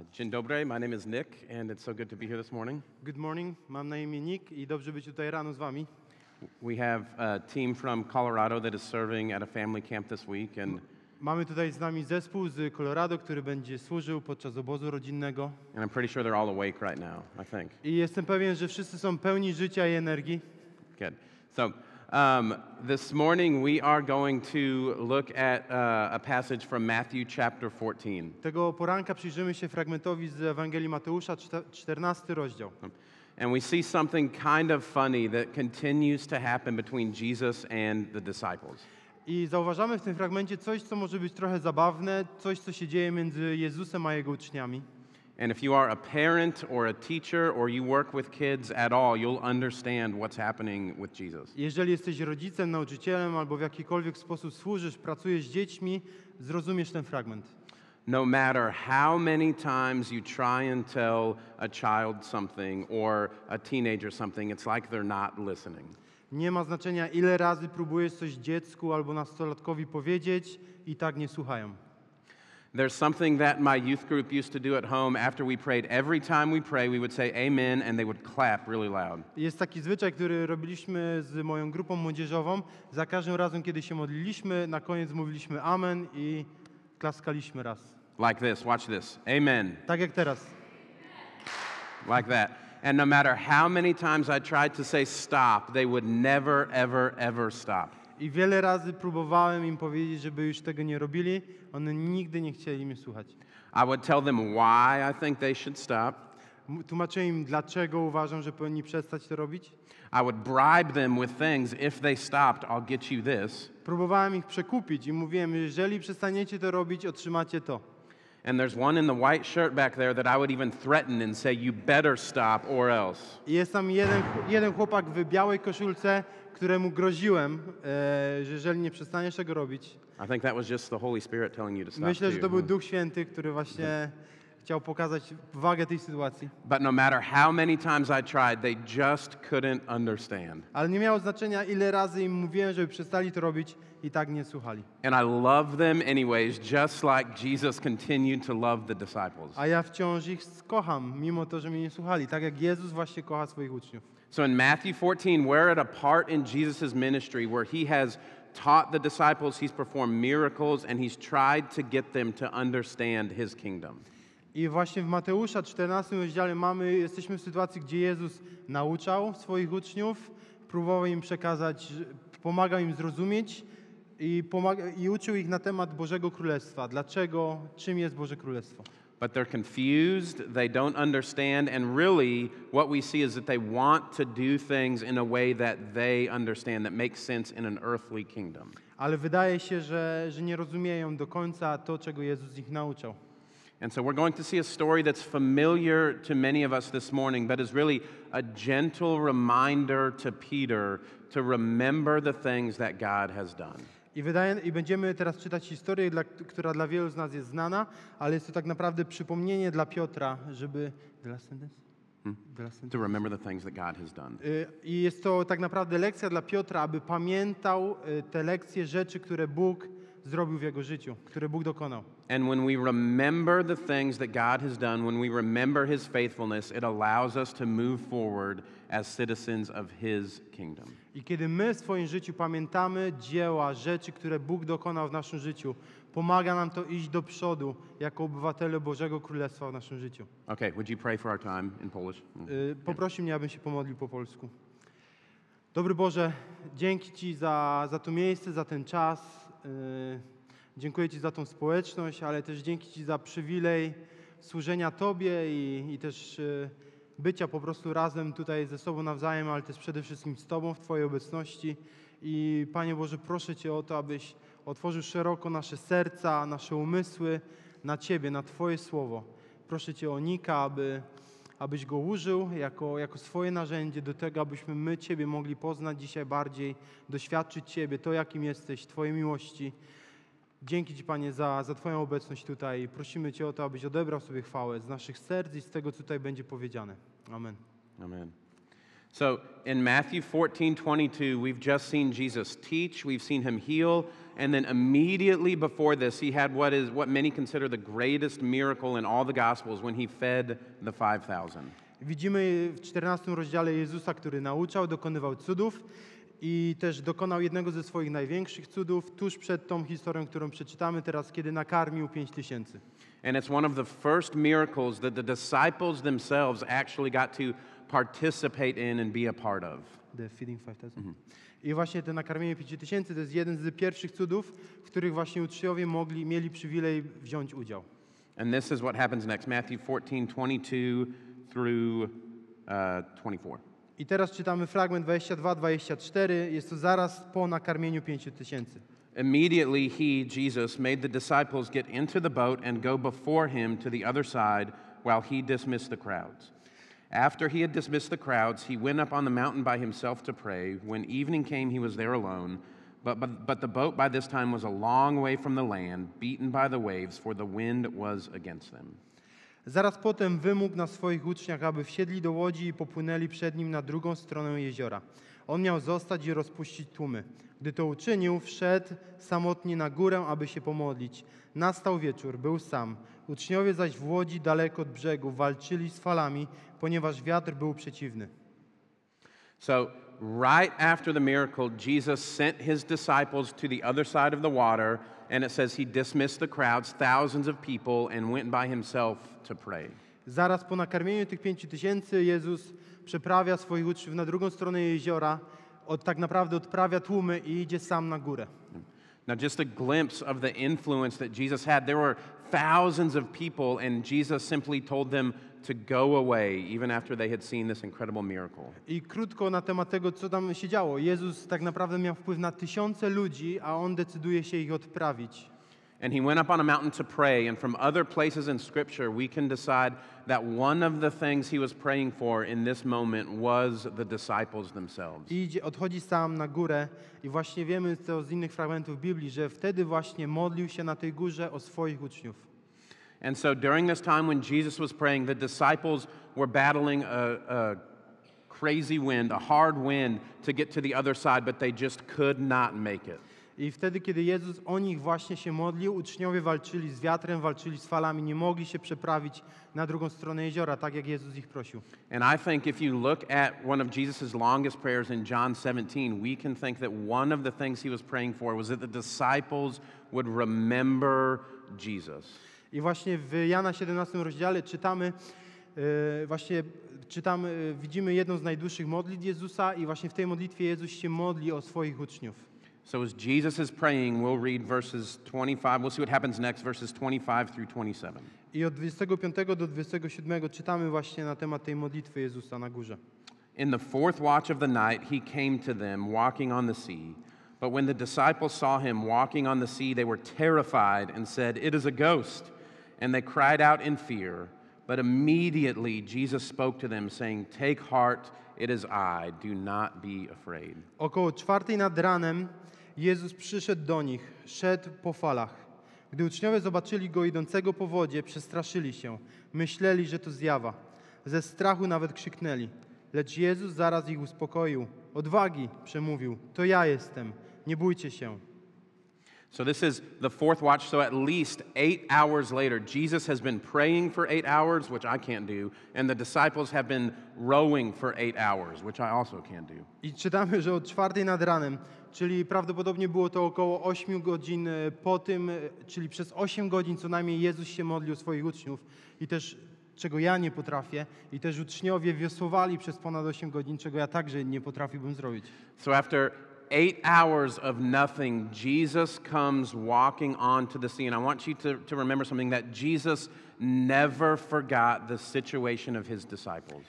Uh, dzień dobry, my name is Nick, and it's so good to be here this morning. Good morning, mam na imię Nick i dobrze być tutaj rano z wami. We have a team from Colorado that is serving at a family camp this week, and, Mamy tutaj z nami zespół z Colorado, który będzie służył podczas obozu rodzinnego. and I'm pretty sure they're all awake right now, I think. I jestem pewien, że wszyscy są pełni życia i energii. Good. So, um, this morning we are going to look at uh, a passage from Matthew chapter 14. Tego poranka przyjrzymy się fragmentowi z Ewangelii Mateusza, czte- 14 rozdział. And we see something kind of funny that continues to happen between Jesus and the disciples. I zauważamy w tym fragmencie coś, co może być trochę zabawne, coś, co się dzieje między Jezusem a jego uczniami. And if you are a parent or a teacher or you work with kids at all, you'll understand what's happening with Jesus. Jeżeli jesteś rodzicem, nauczycielem albo w jakikolwiek sposób służysz, pracujesz z dziećmi, zrozumiesz ten fragment. No matter how many times you try and tell a child something or a teenager something, it's like they're not listening. Nie ma znaczenia, ile razy próbujesz coś dziecku albo nastolatkowi powiedzieć i tak nie słuchają. There's something that my youth group used to do at home after we prayed. Every time we pray, we would say amen and they would clap really loud. Jest taki zwyczaj, który robiliśmy z moją grupą młodzieżową. Za każdym razem, kiedy się modliliśmy, na koniec mówiliśmy amen i klaskaliśmy raz. Like this, watch this. Amen. Tak jak teraz. Like that. And no matter how many times I tried to say stop, they would never, ever, ever stop. I wiele razy próbowałem im powiedzieć, żeby już tego nie robili. One nigdy nie chcieli mnie słuchać. I would tell them why I think they should stop. Tłumaczyłem im, dlaczego uważam, że powinni przestać to robić. I would bribe them with things. If they stopped, I'll get you this. Próbowałem ich przekupić i mówiłem, jeżeli przestaniecie to robić, otrzymacie to. And there's one in the white shirt back there that I would even threaten and say, You better stop or else. Jest tam jeden, jeden chłopak w białej koszulce, któremu groziłem, e, że jeżeli nie przestaniesz tego robić. I think that was just the Holy Spirit telling you to stop. Myślę, że to był Duch Święty, który właśnie chciał pokazać wagę tej sytuacji. But no matter how many times I tried, they just couldn't understand. Ale nie miało znaczenia, ile razy im mówiłem, żeby przestali to robić i tak nie słuchali. And I love them anyways, just like Jesus continued to love the disciples. A ja wciąż ich kocham, mimo to, że mnie nie słuchali. Tak jak Jezus właśnie kocha swoich uczniów. So in Matthew 14, we're at a part in Jesus' ministry where he has taught the disciples, he's performed miracles, and he's tried to get them to understand his kingdom. I właśnie w Mateusza 14 rozdziale mamy, jesteśmy w sytuacji, gdzie Jezus nauczał swoich uczniów, próbował im przekazać, pomagał im zrozumieć i, pomaga, i uczył ich na temat Bożego Królestwa. Dlaczego, czym jest Boże Królestwo. But they're confused, they don't understand, and really what we see is that they want to do things in a way that they understand, that makes sense in an earthly kingdom. Ale wydaje się, że, że nie rozumieją do końca to, czego Jezus ich nauczał. And so we're going to see a story that's familiar to many of us this morning, but is really a gentle reminder to Peter to remember the things that God has done. I, wydaje, I będziemy teraz czytać historię, dla, która dla wielu z nas jest znana, ale jest to tak naprawdę przypomnienie dla Piotra, żeby... The last sentence? The hmm? last sentence? To remember the things that God has done. I jest to tak naprawdę lekcja dla Piotra, aby pamiętał te lekcje rzeczy, które Bóg zrobił w jego życiu, które Bóg dokonał. And when we remember the things that God has done, when we remember His faithfulness, it allows us to move forward as citizens of His kingdom. I kiedy my w swoim życiu pamiętamy dzieła, rzeczy, które Bóg dokonał w naszym życiu, pomaga nam to iść do przodu jako obywatele Bożego Królestwa w naszym życiu. Okay, would you pray for our time in Polish? Y, Poprosi mnie, abym się pomodlił po polsku. Dobry Boże, dzięki Ci za, za to miejsce, za ten czas. Y, Dziękuję Ci za tą społeczność, ale też dzięki Ci za przywilej służenia Tobie i, i też y, bycia po prostu razem tutaj ze sobą nawzajem, ale też przede wszystkim z Tobą w Twojej obecności. I Panie Boże, proszę Cię o to, abyś otworzył szeroko nasze serca, nasze umysły na Ciebie, na Twoje słowo. Proszę Cię o Nika, aby abyś go użył jako, jako swoje narzędzie do tego, abyśmy my Ciebie mogli poznać dzisiaj bardziej, doświadczyć Ciebie, to jakim jesteś, Twojej miłości. Dzięki Ci, Panie, za, za Twoją obecność tutaj. Prosimy Cię o to, abyś odebrał sobie chwałę z naszych serc i z tego, co tutaj będzie powiedziane. Amen. Amen. So in Matthew 14 22, we've just seen Jesus teach, we've seen him heal, and then immediately before this, he had what is what many consider the greatest miracle in all the Gospels when he fed the 5,000. Widzimy w 14 rozdziale Jezusa, który nauczał, dokonywał cudów i też dokonał jednego ze swoich największych cudów tuż przed tą historią, którą przeczytamy teraz, kiedy nakarmił 5 tysięcy. And it's one of the first miracles that the disciples themselves actually got to participate in and be a part of. The feeding 5000. I właśnie to nakarmienie 5 tysięcy to jest jeden z pierwszych cudów, w których właśnie uczniowie mogli, mieli przywilej wziąć udział. And this is what happens next Matthew 14 22 through uh, 24. I teraz czytamy fragment 22-24. Jest to zaraz po nakarmieniu 5 tysięcy. Immediately, he, Jesus, made the disciples get into the boat and go before him to the other side while he dismissed the crowds. After he had dismissed the crowds, he went up on the mountain by himself to pray. When evening came, he was there alone. But, but, but the boat by this time was a long way from the land, beaten by the waves, for the wind was against them. Zaraz potem wymógł na swoich uczniach, aby wsiedli do łodzi i popłynęli przed nim na drugą stronę jeziora. On miał zostać i rozpuścić tłumy. Gdy to uczynił, wszedł samotnie na górę, aby się pomodlić. Nastał wieczór, był sam. Uczniowie zaś w łodzi daleko od brzegu walczyli z falami, ponieważ wiatr był przeciwny. So, right after the miracle, Jesus sent his disciples to the other side of the water, and it says he dismissed the crowds, thousands of people, and went by himself to pray. Zaraz po nakarmieniu tych pięciu tysięcy Jezus przeprawia swoich uczniów na drugą stronę jeziora, od, tak naprawdę odprawia tłumy i idzie sam na górę. Now, just a glimpse of the influence that Jesus had. There were thousands of people, and Jesus simply told them to go away, even after they had seen this incredible miracle. I krótko na temat tego, co tam się działo. Jezus tak naprawdę miał wpływ na tysiące ludzi, a on decyduje się ich odprawić. And he went up on a mountain to pray, and from other places in Scripture, we can decide that one of the things he was praying for in this moment was the disciples themselves. I idzie, odchodzi sam na górę i właśnie wiemy to z innych fragmentów Biblii, że wtedy właśnie modlił się na tej górze o swoich uczniów. And so during this time when Jesus was praying, the disciples were battling a, a crazy wind, a hard wind to get to the other side, but they just could not make it. I wtedy, kiedy Jezus o nich właśnie się modlił, uczniowie walczyli z wiatrem, walczyli z falami, nie mogli się przeprawić na drugą stronę jeziora, tak jak Jezus ich prosił. And I think if you look at one of Jesus' longest prayers in John 17, we can think that one of the things he was praying for was that the disciples would remember Jesus. I właśnie w Jana 17 rozdziale czytamy, e, właśnie czytamy, e, widzimy jedną z najdłuższych modlitw Jezusa i właśnie w tej modlitwie Jezus się modli o swoich uczniów. So as Jesus is praying, we'll read verses 25. We'll see what happens next, verses 25 through 27. I od 25 do 27 czytamy właśnie na temat tej modlitwy Jezusa na górze. In the fourth watch of the night, he came to them walking on the sea. But when the disciples saw him walking on the sea, they were terrified and said, It is a ghost. And they cried out in fear. But immediately Jesus spoke to them, saying, Take heart, it is I. Do not be afraid. Około czwartej nad ranem Jezus przyszedł do nich, szedł po falach. Gdy uczniowie zobaczyli go idącego po wodzie, przestraszyli się. Myśleli, że to zjawa. Ze strachu nawet krzyknęli. Lecz Jezus zaraz ich uspokoił. Odwagi, przemówił. To ja jestem. Nie bójcie się. So, this is the fourth watch. So, at least eight hours later, Jesus has been praying for eight hours, which I can't do, and the disciples have been rowing for eight hours, which I also can't do. I czytamy, że od czwartej nad ranem, czyli prawdopodobnie było to około 8 godzin po tym, czyli przez 8 godzin co najmniej Jezus się modlił o swoich uczniów i też czego ja nie potrafię i też uczniowie wiosłowali przez ponad 8 godzin, czego ja także nie potrafiłbym zrobić. So, after eight hours of nothing, Jesus comes walking onto the scene. I want you to, to remember something that Jesus never forgot the situation of his disciples.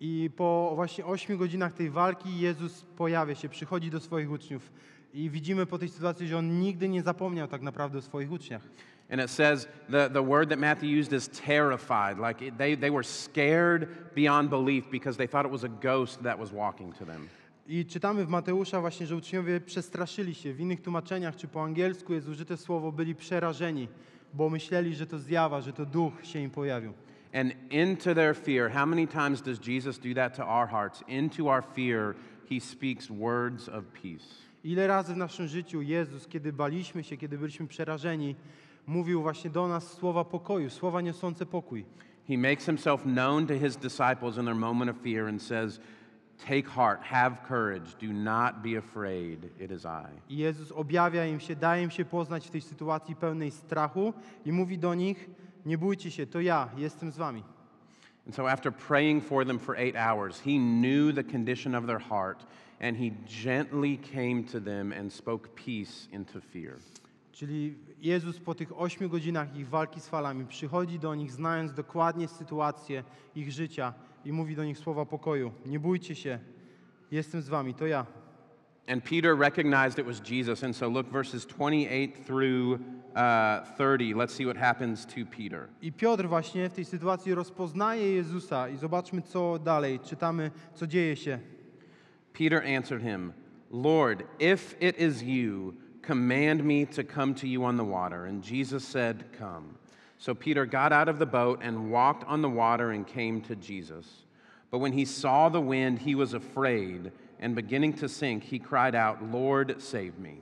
I po właśnie 8 godzinach tej walki Jezus pojawia się, przychodzi do swoich uczniów i widzimy po tej sytuacji, że on nigdy nie zapomniał tak naprawdę o swoich uczniach. And it says the, the word that Matthew used is terrified. Like it, they, they were scared beyond belief because they thought it was a ghost that was walking to them. I czytamy w Mateusza właśnie, że uczniowie przestraszyli się. W innych tłumaczeniach, czy po angielsku jest użyte słowo byli przerażeni, bo myśleli, że to zjawa, że to duch się im pojawił. And into their fear, how many times does Jesus do that to our hearts? Into our fear, he speaks words of peace. Ile razy w naszym życiu Jezus, kiedy baliśmy się, kiedy byliśmy przerażeni, mówił właśnie do nas słowa pokoju, słowa niosące pokój. He makes himself known to his disciples in their moment of fear and says, Take heart, have courage, do not be afraid, it is I. Jezus objawia im się, daje im się poznać w tej sytuacji pełnej strachu i mówi do nich: Nie bójcie się, to ja jestem z wami. And so, after praying for them for eight hours, he knew the condition of their heart, and he gently came to them and spoke peace into fear. Czyli Jezus po tych ośmiu godzinach ich walki z falami przychodzi do nich, znając dokładnie sytuację ich życia i mówi do nich słowa pokoju: Nie bójcie się, jestem z wami, to ja. And Peter recognized it was Jesus. And so, look, verses 28 through uh, 30. Let's see what happens to Peter. I Piotr właśnie w tej sytuacji rozpoznaje Jezusa i zobaczmy co dalej. Czytamy, co dzieje się. Peter answered him, Lord, if it is you, command me to come to you on the water. And Jesus said, Come. So Peter got out of the boat and walked on the water and came to Jesus. But when he saw the wind, he was afraid, and beginning to sink, he cried out, Lord, save me.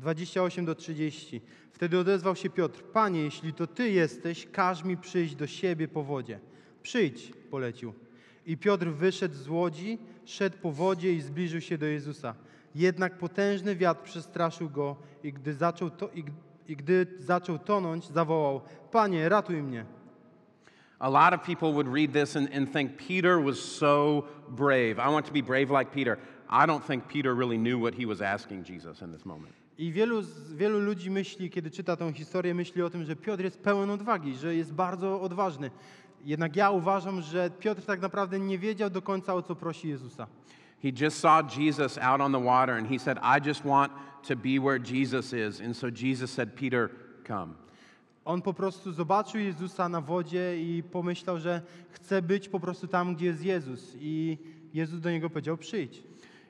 28 do 30. Wtedy odezwał się Piotr: Panie, jeśli to ty jesteś, każ mi przyjść do siebie po wodzie. Przyjdź, polecił. I Piotr wyszedł z łodzi, szedł po wodzie i zbliżył się do Jezusa. Jednak potężny wiatr przestraszył go i gdy zaczął, to, i gdy zaczął tonąć, zawołał: Panie, ratuj mnie. A lot of people would read this and, and think Peter was so brave. I want to be brave like Peter. I don't think Peter really knew what he was asking Jesus in this moment. I wielu, wielu ludzi myśli, kiedy czyta tę historię, myśli o tym, że Piotr jest pełen odwagi, że jest bardzo odważny. Jednak ja uważam, że Piotr tak naprawdę nie wiedział do końca, o co prosi Jezusa. He just saw Jesus out on the water and he said, I just want to be where Jesus is. And so Jesus said, Peter, come. On po prostu zobaczył Jezusa na wodzie i pomyślał, że chce być po prostu tam, gdzie jest Jezus. I Jezus do niego powiedział: Przyjdź.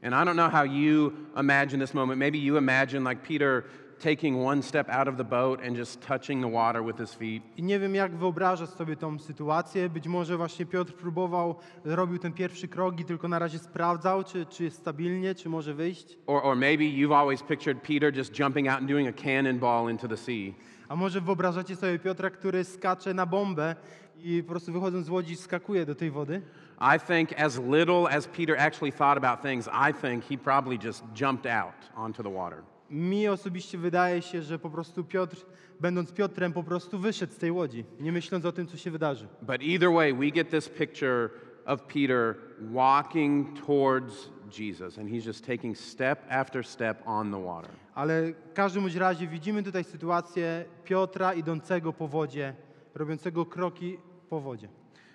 And I don't know how you imagine this moment. Maybe you imagine like Peter taking one step out of the boat and just touching the water with his feet. I nie wiem, jak wyobrażasz sobie tą sytuację. Być może właśnie Piotr próbował, robił ten pierwszy krok i tylko na razie sprawdzał, czy, czy jest stabilnie, czy może wyjść. Or, or maybe you've always pictured Peter just jumping out and doing a cannonball into the sea. A może wyobrażacie sobie Piotra, który skacze na bombę i po prostu wychodząc z łodzi skakuje do tej wody? I think as little as Peter actually thought about things, I think he probably just jumped out onto the water. Mi osobiście wydaje się, że po prostu Piotr, będąc Piotrem, po prostu wyszedł z tej łodzi, nie myśląc o tym, co się wydarzy. But either way, we get this picture of Peter walking towards Jesus, and he's just taking step after step on the water. Ale w każdym razie widzimy tutaj sytuację Piotra idącego po wodzie, robiącego kroki po wodzie.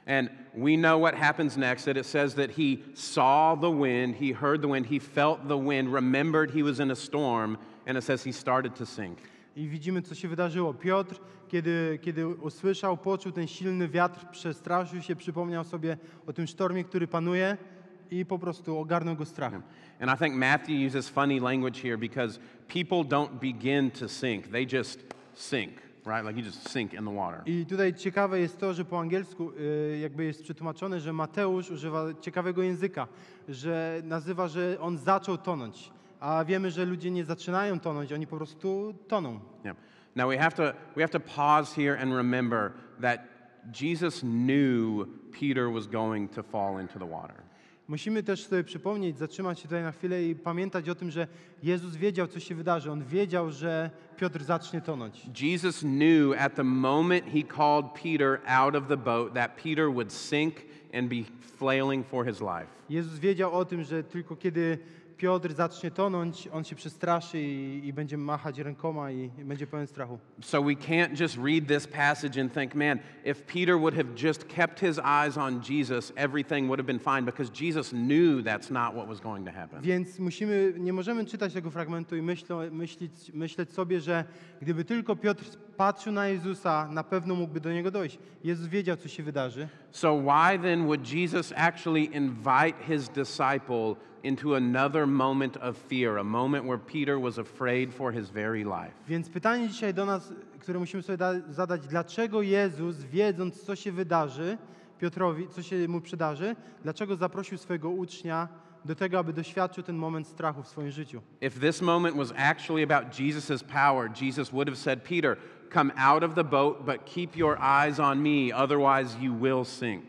And we know what happens next that it says that he saw the wind, he heard the wind, he felt the wind, remembered he was in a storm, and it says he started to sink. I widzimy, co się wydarzyło. Piotr, kiedy, kiedy usłyszał, poczuł ten silny wiatr, przestraszył się, przypomniał sobie o tym sztormie, który panuje i po prostu ogarnął go strach. And I think Matthew uses funny language here because people don't begin to sink, they just sink, right? Like you just sink in the water. I tutaj ciekawe jest to, że po angielsku y, jakby jest przetłumaczone, że Mateusz używa ciekawego języka, że nazywa, że on zaczął tonąć. A wiemy, że ludzie nie zaczynają tonąć, oni po prostu toną. Yeah. Now we have to we have to pause here and remember that Jesus knew Peter was going to fall into the water. Musimy też sobie przypomnieć, zatrzymać się tutaj na chwilę i pamiętać o tym, że Jezus wiedział, co się wydarzy. On wiedział, że Piotr zacznie tonąć. Jesus knew at the moment he called Peter out of the boat that Peter would sink and be flailing for his life. Jezus wiedział o tym, że tylko kiedy Piotr zacznie tonąć, on się przestraszy i, i będzie machać rękoma i, i będzie pełen strachu. So we can't just read this passage and think, man, if Peter would have just kept his eyes on Jesus, everything would have been fine because Jesus knew that's not what was going to happen. Więc musimy, nie możemy czytać tego fragmentu i myślą, myśleć, myśleć sobie, że gdyby tylko Piotr patrzył na Jezusa, na pewno mógłby do niego dojść. Jezus wiedział, co się wydarzy. So why then would Jesus actually invite his disciple into another moment of fear, a moment where Peter was afraid for his very life? Więc pytanie dzisiaj do nas, które musimy sobie da, zadać, dlaczego Jezus, wiedząc, co się wydarzy, Piotrowi, co się mu przydarzy, dlaczego zaprosił swojego ucznia do tego, aby doświadczył ten moment strachu w swoim życiu. If this moment was actually about Jesus' power, Jesus would have said, Peter, come out of the boat, but keep your eyes on me, otherwise you will sink.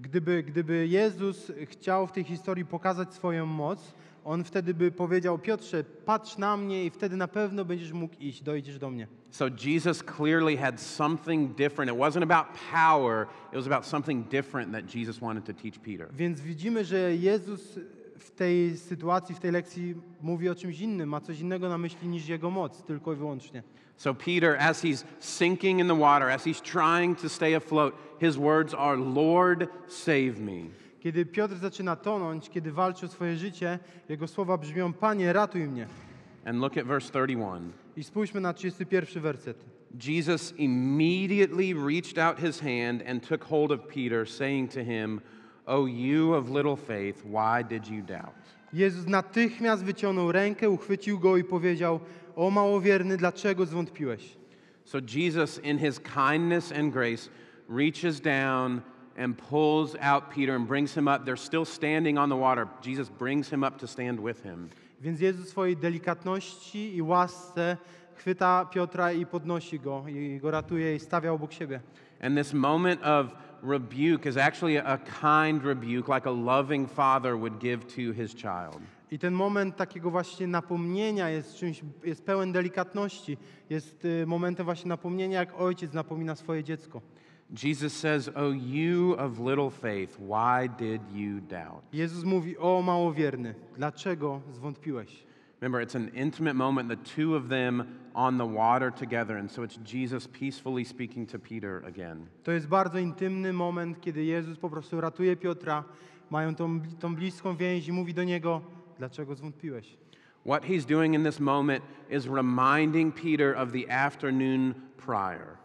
Gdyby, gdyby Jezus chciał w tej historii pokazać swoją moc, on wtedy by powiedział: Piotrze, patrz na mnie i wtedy na pewno będziesz mógł iść, dojdziesz do mnie. So Jesus clearly had something different. It wasn't about power, it was about something different that Jesus wanted to teach Peter. Więc widzimy, że Jezus w tej sytuacji, w tej lekcji mówi o czymś innym, ma coś innego na myśli niż jego moc, tylko i wyłącznie. So Peter, as he's sinking in the water, as he's trying to stay afloat, his words are, Lord, save me. Kiedy Piotr zaczyna tonąć, kiedy walczy o swoje życie, jego słowa brzmią: Panie, ratuj mnie. And look at verse 31. I spójrzmy na 31 werset. Jesus immediately reached out his hand and took hold of Peter, saying to him, O you of little faith, why did you doubt? Jezus natychmiast wyciągnął rękę, uchwycił go i powiedział: O małowierny, dlaczego zwątpiłeś? So Jesus, in his kindness and grace, reaches down and pulls out Peter and brings him up. They're still standing on the water. Jesus brings him up to stand with him. Więc Jezus w swojej delikatności i łasce chwyta Piotra i podnosi go, i go ratuje i stawia obok siebie. And this moment of rebuke is actually a kind rebuke, like a loving father would give to his child. I ten moment takiego właśnie napomnienia jest czymś, jest pełen delikatności. Jest y, momentem właśnie napomnienia, jak ojciec napomina swoje dziecko. Jesus says, O you of little faith, why did you doubt? Jezus mówi, o małowierny, dlaczego zwątpiłeś? Remember, it's an intimate moment, the two of them on the water together. And so it's Jesus peacefully speaking to Peter again. To jest bardzo intymny moment, kiedy Jezus po prostu ratuje Piotra, mają tą, tą bliską więź i mówi do niego, dlaczego zwątpiłeś? What he's doing in this moment is reminding Peter of the afternoon prior,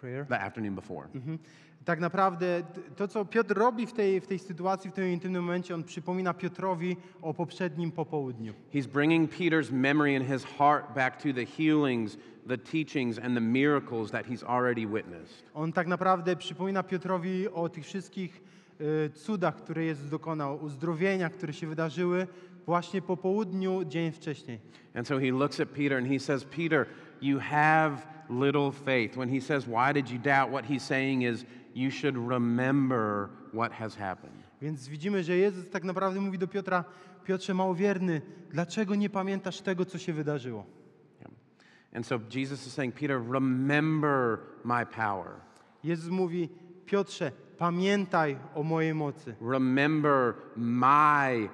Prayer. the afternoon before. Mhm. Tak naprawdę to, co Piotr robi w tej, w tej sytuacji, w tym intymnym momencie, on przypomina Piotrowi o poprzednim popołudniu. He's bringing Peter's memory and his heart back to the healings, the teachings, and the miracles that he's already witnessed. On tak naprawdę przypomina Piotrowi o tych wszystkich y, cudach, które Jezus dokonał, uzdrowieniach, które się wydarzyły właśnie po południu, dzień wcześniej. And so he looks at Peter and he says, Peter, you have little faith. When he says, Why did you doubt? What he's saying is, You should remember what has happened. Więc widzimy, że Jezus tak naprawdę mówi do Piotra, Piotrze małowierny, dlaczego nie pamiętasz tego, co się wydarzyło? Yeah. And so Jesus is saying, Peter, remember my power. Jezus mówi, Piotrze, pamiętaj o mojej mocy. Remember my,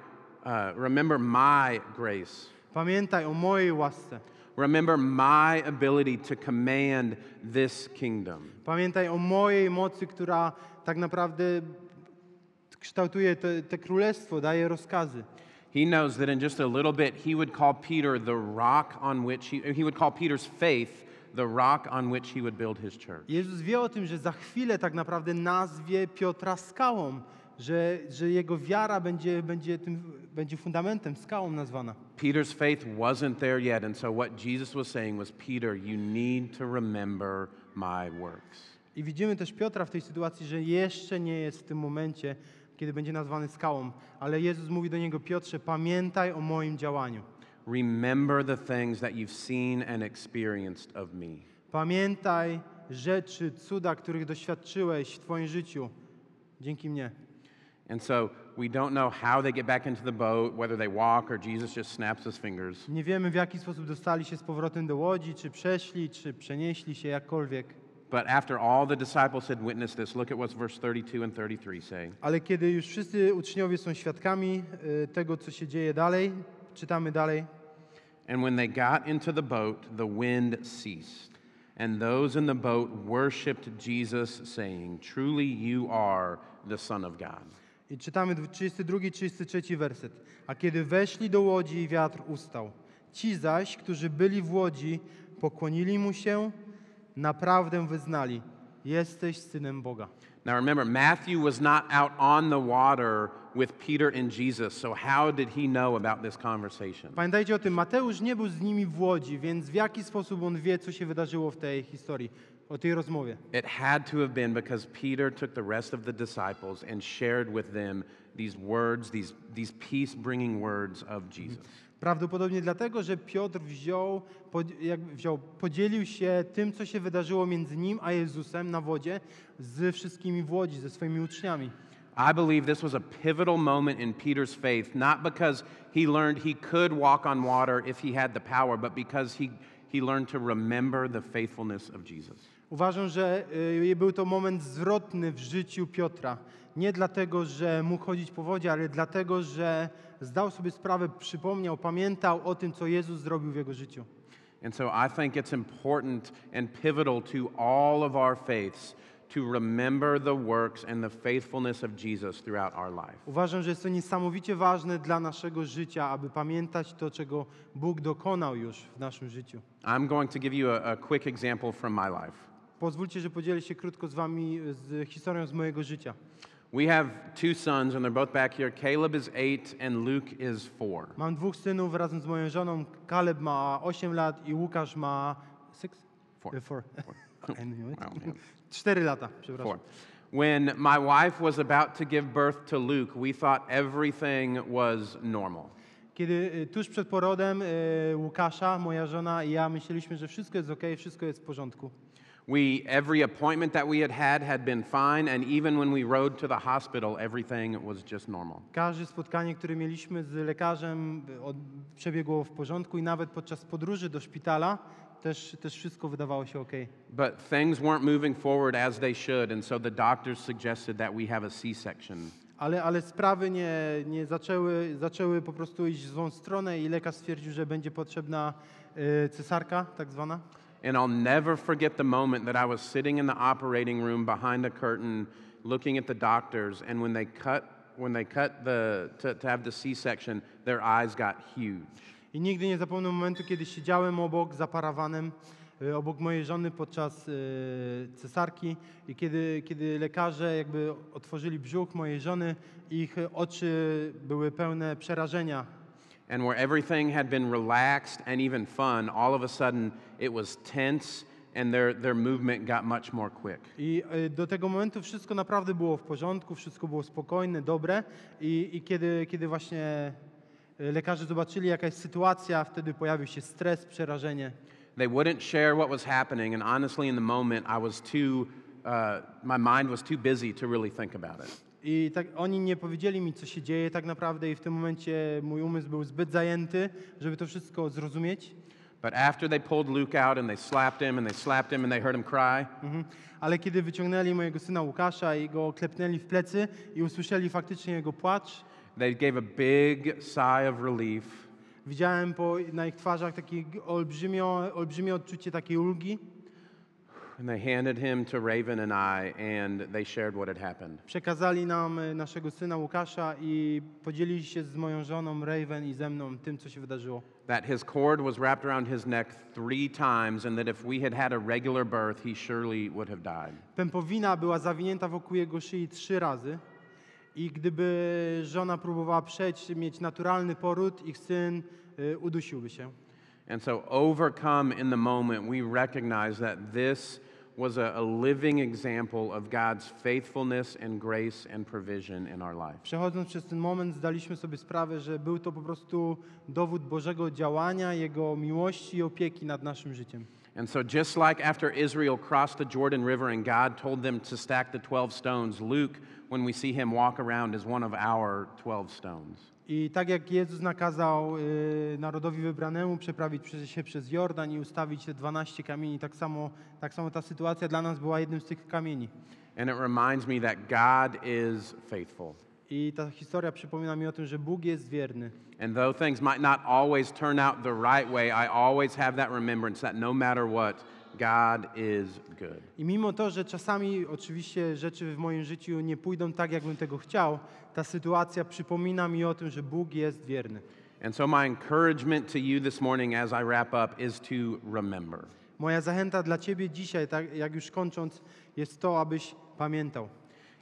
uh, remember my grace. Pamiętaj o mojej łasce. Remember my ability to command this kingdom. Pamiętaj o mojej mocy, która tak naprawdę kształtuje królestwo, daje rozkazy. He knows that in just a little bit, he would call Peter the rock on which he, he would call Peter's faith the rock on which he would build his church. Jezus wie o tym, że za chwilę tak naprawdę nazwie Piotra skałą, że, że jego wiara będzie, będzie, tym, będzie fundamentem, skałą nazwana. Peter's faith wasn't there yet, and so what Jesus was saying was, Peter, you need to remember my works. I widzimy też Piotra w tej sytuacji, że jeszcze nie jest w tym momencie, kiedy będzie nazwany skałą, ale Jezus mówi do niego, Piotrze, pamiętaj o moim działaniu. Remember the things that you've seen and experienced of me. Pamiętaj rzeczy, cuda, których doświadczyłeś w Twoim życiu dzięki mnie. And so we don't know how they get back into the boat, whether they walk or Jesus just snaps his fingers. Nie wiemy, w jaki sposób dostali się z powrotem do łodzi, czy przeszli, czy przenieśli się jakkolwiek. But after all the disciples had witnessed this, look at what verse 32 and 33 say. Ale kiedy już wszyscy uczniowie są świadkami y, tego, co się dzieje dalej, czytamy dalej. And when they got into the boat, the wind ceased. And those in the boat worshiped Jesus, saying, Truly you are the Son of God. I czytamy 32, 33 werset. A kiedy weszli do łodzi, wiatr ustał. Ci zaś, którzy byli w łodzi, pokłonili mu się, naprawdę wyznali: jesteś synem Boga. Now remember, Matthew was not out on the water with Peter and Jesus, so how did he know about this conversation? Pamiętajcie o tym, Mateusz nie był z nimi w łodzi, więc w jaki sposób on wie, co się wydarzyło w tej historii, o tej rozmowie? It had to have been because Peter took the rest of the disciples and shared with them these words, these, these peace bringing words of Jesus. Prawdopodobnie dlatego, że Piotr wziął, pod- jak wziął, podzielił się tym, co się wydarzyło między nim a Jezusem na wodzie z wszystkimi w łodzi, ze swoimi uczniami. I believe this was a pivotal moment in Peter's faith, not because he learned he could walk on water if he had the power, but because he, he learned to remember the faithfulness of Jesus. Uważam, że y, był to moment zwrotny w życiu Piotra. Nie dlatego, że mógł chodzić po wodzie, ale dlatego, że zdał sobie sprawę, przypomniał, pamiętał o tym, co Jezus zrobił w jego życiu. And so I think it's important and pivotal to all of our faiths to remember the works and the faithfulness of Jesus throughout our life. Uważam, że jest to niesamowicie ważne dla naszego życia, aby pamiętać to, czego Bóg dokonał już w naszym życiu. I'm going to give you a, a quick example from my life. Pozwólcie, że podzielę się krótko z Wami z historią z mojego życia. We have two sons, and they're both back here. Caleb is eight, and Luke is four. Mam dwóch synów razem z moją żoną. Kaleb ma 8 lat i Łukasz ma six? Four. Uh, Four. I knew it. Wow, man. 4 lata, przepraszam. Four. When my wife was about to give birth to Luke, we thought everything was normal. Kiedy y, tuż przed porodem y, Łukasza, moja żona i ja myśleliśmy, że wszystko jest ok, wszystko jest w porządku. We every appointment that we had had had been fine, and even when we rode to the hospital, everything was just normal. Każde spotkanie, które mieliśmy z lekarzem, od, przebiegło w porządku i nawet podczas podróży do szpitala też, też wszystko wydawało się ok. But things weren't moving forward as they should, and so the doctors suggested that we have a C-section. Ale, ale sprawy nie, nie zaczęły, zaczęły po prostu iść w złą stronę i lekarz stwierdził, że będzie potrzebna y, cesarka, tak zwana. And I'll never forget the moment that I was sitting in the operating room behind a curtain looking at the doctors and when they cut when they cut the to, to have the C-section, their eyes got huge. I nigdy nie zapomnę momentu, kiedy siedziałem obok za parawanem, obok mojej żony podczas cesarki i kiedy, kiedy lekarze jakby otworzyli brzuch mojej żony, ich oczy były pełne przerażenia. And where everything had been relaxed and even fun, all of a sudden it was tense and their, their movement got much more quick. I do tego momentu wszystko naprawdę było w porządku, wszystko było spokojne, dobre i, i kiedy, kiedy właśnie lekarze zobaczyli jaka jest sytuacja, wtedy pojawił się stres, przerażenie. They wouldn't share what was happening, and honestly, in the moment, I was too, uh, my mind was too busy to really think about it. I tak oni nie powiedzieli mi, co się dzieje tak naprawdę i w tym momencie mój umysł był zbyt zajęty, żeby to wszystko zrozumieć. But after they pulled Luke out and they slapped him and they slapped him and they heard him cry, Mhm. Ale kiedy wyciągnęli mojego syna Łukasza i go klepnęli w plecy i usłyszeli faktycznie jego płacz, they gave a big sigh of relief. widziałem po, na ich twarzach takie olbrzymio, olbrzymie odczucie takiej ulgi. And they handed him to Raven and I, and they shared what had happened. Przekazali nam naszego syna Łukasza i podzielili się z moją żoną Raven i ze mną tym, co się wydarzyło. That his cord was wrapped around his neck three times, and that if we had had a regular birth, he surely would have died. Pępowina była zawinięta wokół jego szyi trzy razy i gdyby żona próbowała przejść, mieć naturalny poród, ich syn udusiłby się. And so, overcome in the moment, we recognize that this was a, a living example of God's faithfulness and grace and provision in our life. Przechodząc przez ten moment, zdaliśmy sobie sprawę, że był to po prostu dowód Bożego działania, Jego miłości i opieki nad naszym życiem. And so, just like after Israel crossed the Jordan River and God told them to stack the 12 stones, Luke, when we see him walk around, is one of our 12 stones. I tak jak Jezus nakazał y, narodowi wybranemu przeprawić się przez Jordan i ustawić te 12 kamieni, tak samo, tak samo ta sytuacja dla nas była jednym z tych kamieni. And it reminds me that God is faithful. I ta historia przypomina mi o tym, że Bóg jest wierny. And though things might not always turn out the right way, I always have that remembrance that no matter what, God is good. I mimo to, że czasami oczywiście rzeczy w moim życiu nie pójdą tak, jakbym tego chciał, ta sytuacja przypomina mi o tym, że Bóg jest wierny. And so, my encouragement to you this morning as I wrap up is to remember. Moja zachęta dla Ciebie dzisiaj, tak jak już kończąc, jest to, abyś pamiętał.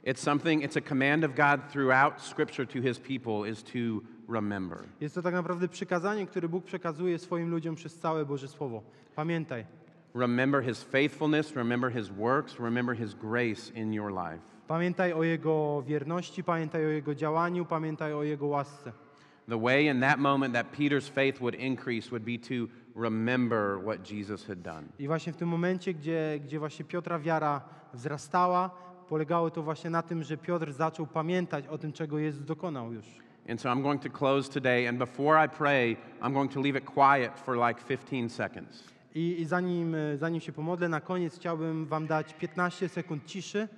It's something, it's a command of God throughout Scripture to his people is to remember. Jest to tak naprawdę przykazanie, które Bóg przekazuje swoim ludziom przez całe Boże Słowo. Pamiętaj. Remember his faithfulness, remember his works, remember his grace in your life. Pamiętaj o Jego wierności, pamiętaj o Jego działaniu, pamiętaj o Jego łasce. The way in that moment that Peter's faith would increase would be to remember what Jesus had done. I właśnie w tym momencie, gdzie, gdzie właśnie Piotra wiara wzrastała, polegało to właśnie na tym, że Piotr zaczął pamiętać o tym, czego Jezus dokonał już. And so I'm going to close today, and before I pray, I'm going to leave it quiet for like 15 seconds. I, i zanim, e, zanim się pomodlę, na koniec chciałbym Wam dać 15 sekund ciszy.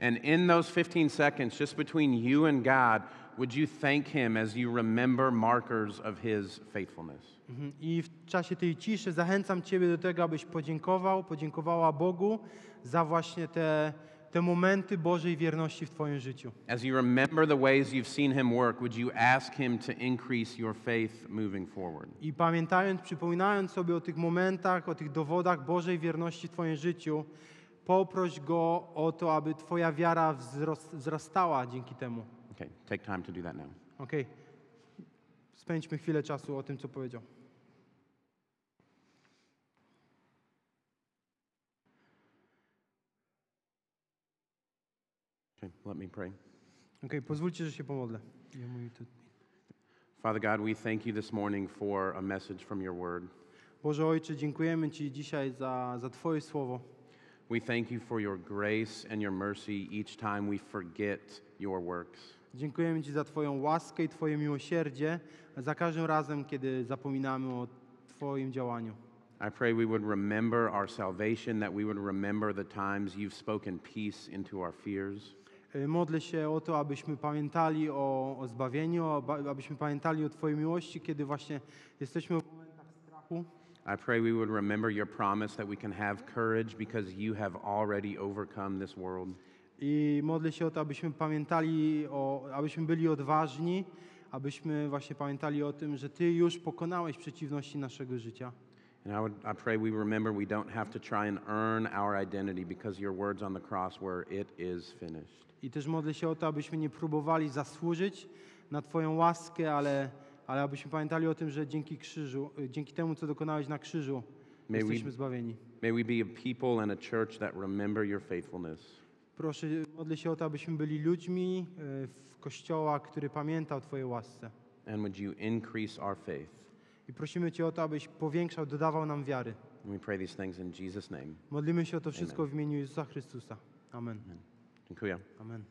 And in those 15 seconds, just between you and God, would you thank Him as you remember markers of His faithfulness? Mhm. I w czasie tej ciszy zachęcam Ciebie do tego, abyś podziękował, podziękowała Bogu za właśnie te, te momenty Bożej wierności w Twoim życiu. As you remember the ways you've seen Him work, would you ask Him to increase your faith moving forward? I pamiętając, przypominając sobie o tych momentach, o tych dowodach Bożej wierności w Twoim życiu, poproś Go o to, aby Twoja wiara wzrastała dzięki temu. Okay, take time to do that now. Okej. Spędźmy chwilę czasu o tym, co powiedział. Let me pray. Okej, pozwólcie, że się pomodlę. Ja mówię tu. Father God, we thank you this morning for a message from your word. Boże Ojcze, dziękujemy Ci dzisiaj za, za Twoje słowo. We thank you for your grace and your mercy each time we forget your works. Dziękujemy Ci za Twoją łaskę i Twoje miłosierdzie za każdym razem, kiedy zapominamy o Twoim działaniu. I pray we would remember our salvation, that we would remember the times you've spoken peace into our fears. Y, Modlę się o to, abyśmy pamiętali o, o zbawieniu, abyśmy pamiętali o Twojej miłości, kiedy właśnie jesteśmy w momentach strachu. I pray we would remember your promise that we can have courage because you have already overcome this world. I modlę się o to, abyśmy pamiętali, o, abyśmy byli odważni, abyśmy właśnie pamiętali o tym, że Ty już pokonałeś przeciwności naszego życia. And I, would, I pray we remember we don't have to try and earn our identity because your words on the cross were, It is finished. I też modlę się o to, abyśmy nie próbowali zasłużyć na Twoją łaskę, ale, ale abyśmy pamiętali o tym, że dzięki krzyżu, y, dzięki temu, co dokonałeś na krzyżu, May we- jesteśmy zbawieni. May we be a people and a church that remember your faithfulness. Proszę, modlę się o to, abyśmy byli ludźmi y, w Kościoła, który pamięta o Twojej łasce. And would you increase our faith? I prosimy Cię o to, abyś powiększał, dodawał nam wiary. And we pray these things in Jesus' name. Modlimy się o to wszystko w imieniu Jezusa Chrystusa. Amen. Dziękuję. Amen.